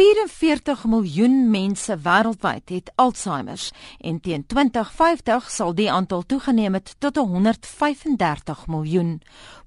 44 miljoen mense wêreldwyd het Alzheimer en teen 2050 sal die aantal toegeneem het tot 135 miljoen.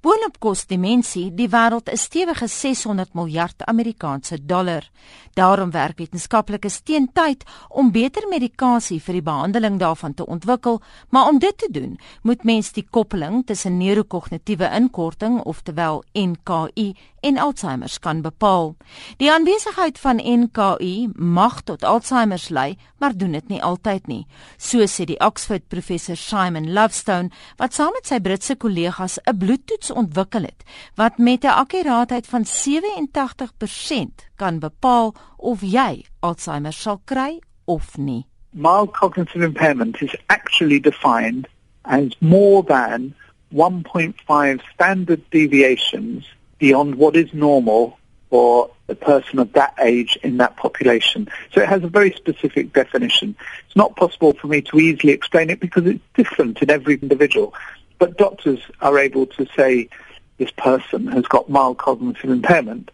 Boonop kos demensie die wêreld 'n stewige 600 miljard Amerikaanse dollar. Daarom werk wetenskaplikes teen tyd om beter medikasie vir die behandeling daarvan te ontwikkel, maar om dit te doen, moet mens die koppeling tussen neurokognitiewe inkorting, oftewel NKI, en Alzheimer kan bepaal. Die aanwesigheid van NKI mag tot Alzheimer lei, maar doen dit nie altyd nie. So sê die Oxford professor Simon Lovestone, wat saam met sy Britse kollegas 'n bloedtoets ontwikkel het wat met 'n akkuraatheid van 87% kan bepaal of jy Alzheimer sal kry of nie. Mild cognitive impairment is actually defined as more than 1.5 standard deviations beyond what is normal for a person of that age in that population. So it has a very specific definition. It's not possible for me to easily explain it because it's different in every individual. But doctors are able to say this person has got mild cognitive impairment.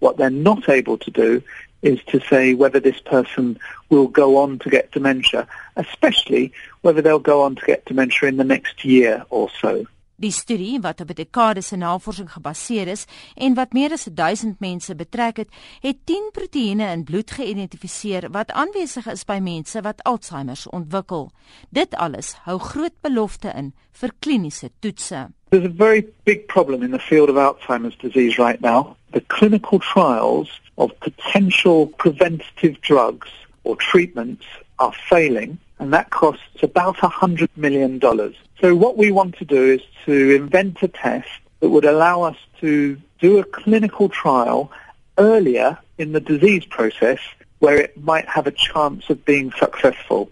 What they're not able to do is to say whether this person will go on to get dementia, especially whether they'll go on to get dementia in the next year or so. Die studie wat op 'n dekade se navorsing gebaseer is en wat meer as 1000 mense betrek het, het 10 proteïene in bloed geïdentifiseer wat aanwesig is by mense wat Alzheimer ontwikkel. Dit alles hou groot belofte in vir kliniese toetse. There's a very big problem in the field of Alzheimer's disease right now. The clinical trials of potential preventative drugs or treatments are failing and that costs about $100 million. So what we want to do is to invent a test that would allow us to do a clinical trial earlier in the disease process where it might have a chance of being successful.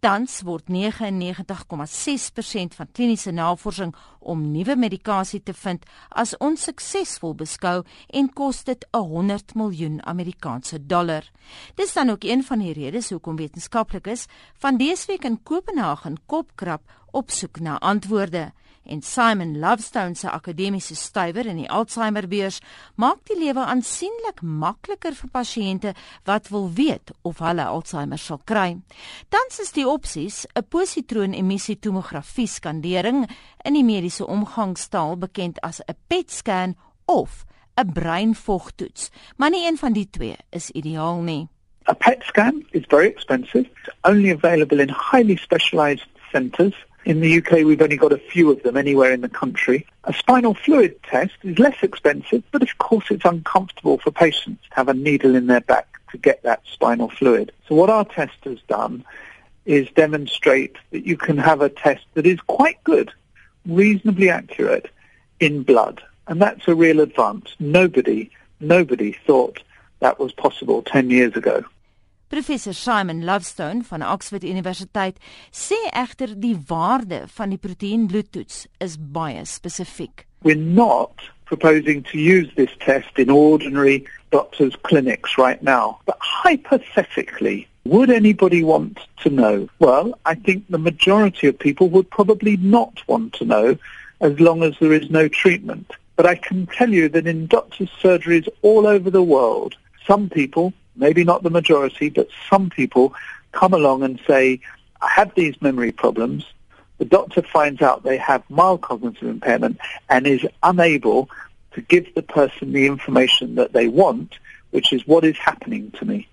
Tans word 99,6% van kliniese navorsing om nuwe medikasie te vind as onsuksesvol beskou en kos dit 100 miljoen Amerikaanse dollar. Dis dan ook een van die redes hoekom wetenskaplikes van dese week in Kopenhagen kopkrap op soek na antwoorde en Simon Lovestone se akademiese stywer in die Alzheimer beurs maak die lewe aansienlik makliker vir pasiënte wat wil weet of hulle Alzheimer sal kry. Tans is die opsies 'n positroon emissie tomografie skandering in die mediese omgangstaal bekend as 'n PET-scan of 'n breinvogtoets, maar nie een van die twee is ideaal nie. A PET scan is very expensive. It's only available in highly specialized centers In the UK, we've only got a few of them anywhere in the country. A spinal fluid test is less expensive, but of course it's uncomfortable for patients to have a needle in their back to get that spinal fluid. So what our test has done is demonstrate that you can have a test that is quite good, reasonably accurate in blood. And that's a real advance. Nobody, nobody thought that was possible 10 years ago. Professor Simon Lovestone van Oxford Universiteit sê egter die waarde van die proteïenbloedtoets is baie spesifiek. We're not proposing to use this test in ordinary doctors clinics right now, but hypothetically would anybody want to know? Well, I think the majority of people would probably not want to know as long as there is no treatment. But I can tell you that in doctors' surgeries all over the world, some people maybe not the majority, but some people come along and say, I have these memory problems. The doctor finds out they have mild cognitive impairment and is unable to give the person the information that they want, which is what is happening to me.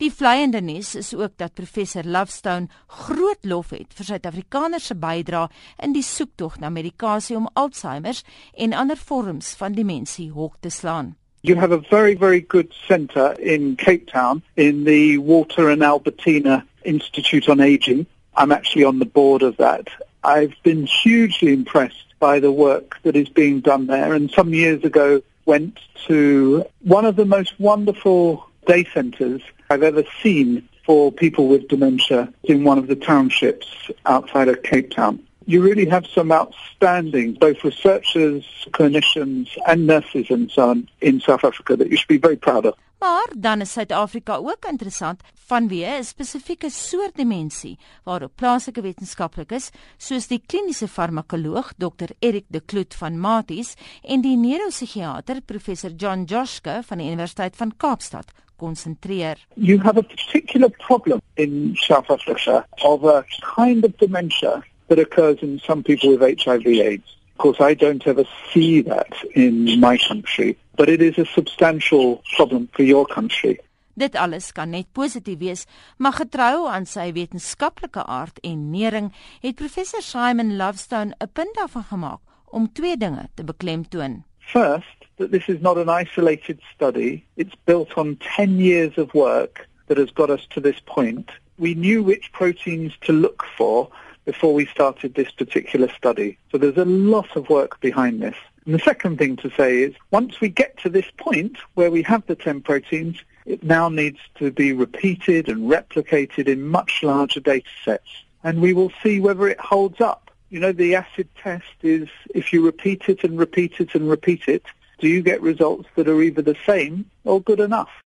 Die vleiende nuus is ook dat professor Lovestone groot lof het vir Suid-Afrikaners se bydrae in die soektog na medikasie om Alzheimer en ander vorms van demensie hok te slaan. You have a very, very good centre in Cape Town in the Walter and Albertina Institute on Aging. I'm actually on the board of that. I've been hugely impressed by the work that is being done there and some years ago went to one of the most wonderful day centres I've ever seen for people with dementia in one of the townships outside of Cape Town. You really have some outstanding, both researchers, clinicians and nurses and so on in South Africa that you should be very proud of. Maar dan is Suid-Afrika ook interessant vanweë 'n spesifieke soort demensie waarop plaaslike wetenskaplikes soos die kliniese farmakoloog Dr Erik de Kloet van Maties en die neuropsigiater professor John Joshke van die Universiteit van Kaapstad konsentreer. You have a particular problem in South Africa of a kind of dementia that occurs in some people with HIV AIDS. Of course, I don't ever see that in my country, but it is a substantial problem for your country. Dit alles kan net positief wees, maar getrou aan sy wetenskaplike aard en nering, het professor Simon Lovestone 'n punt daarvan gemaak om twee dinge te beklemtoon. First, that this is not an isolated study. It's built on 10 years of work that has got us to this point. We knew which proteins to look for before we started this particular study. So there's a lot of work behind this. And the second thing to say is once we get to this point where we have the 10 proteins, it now needs to be repeated and replicated in much larger data sets. And we will see whether it holds up. You know, the acid test is if you repeat it and repeat it and repeat it, do you get results that are either the same or good enough?